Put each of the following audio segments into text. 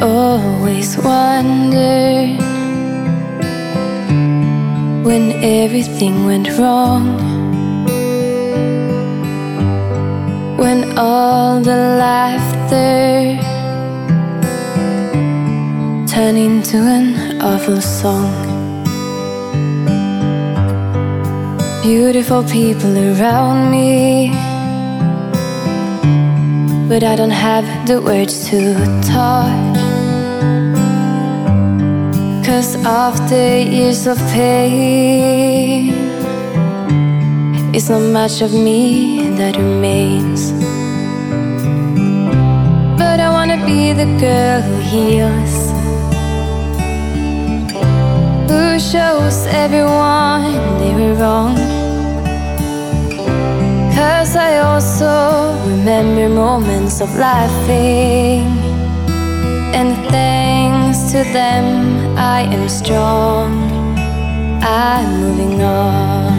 always wondered when everything went wrong. When all the laughter turned into an awful song. Beautiful people around me, but I don't have the words to talk. Cause after years of pain, it's not much of me that remains. But I wanna be the girl who heals, who shows everyone remember moments of laughing and thanks to them I am strong. I'm moving on.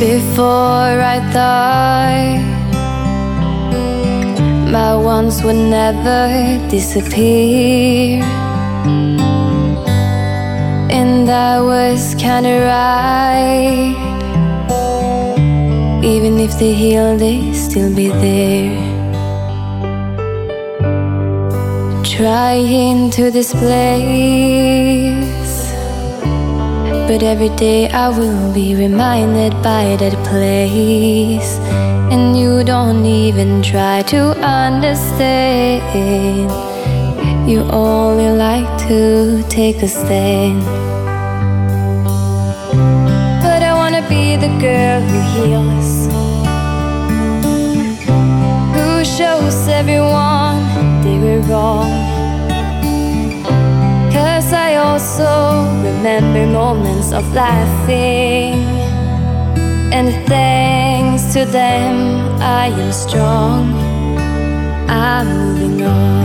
Before I thought my wants would never disappear. And I was kinda right. Even if they heal, they still be there. Trying to displace. But every day I will be reminded by that place. And you don't even try to understand. You only like to take a stand. But I wanna be the girl who heals, who shows everyone they were wrong. Cause I also remember moments of laughing. And thanks to them, I am strong. I'm moving on.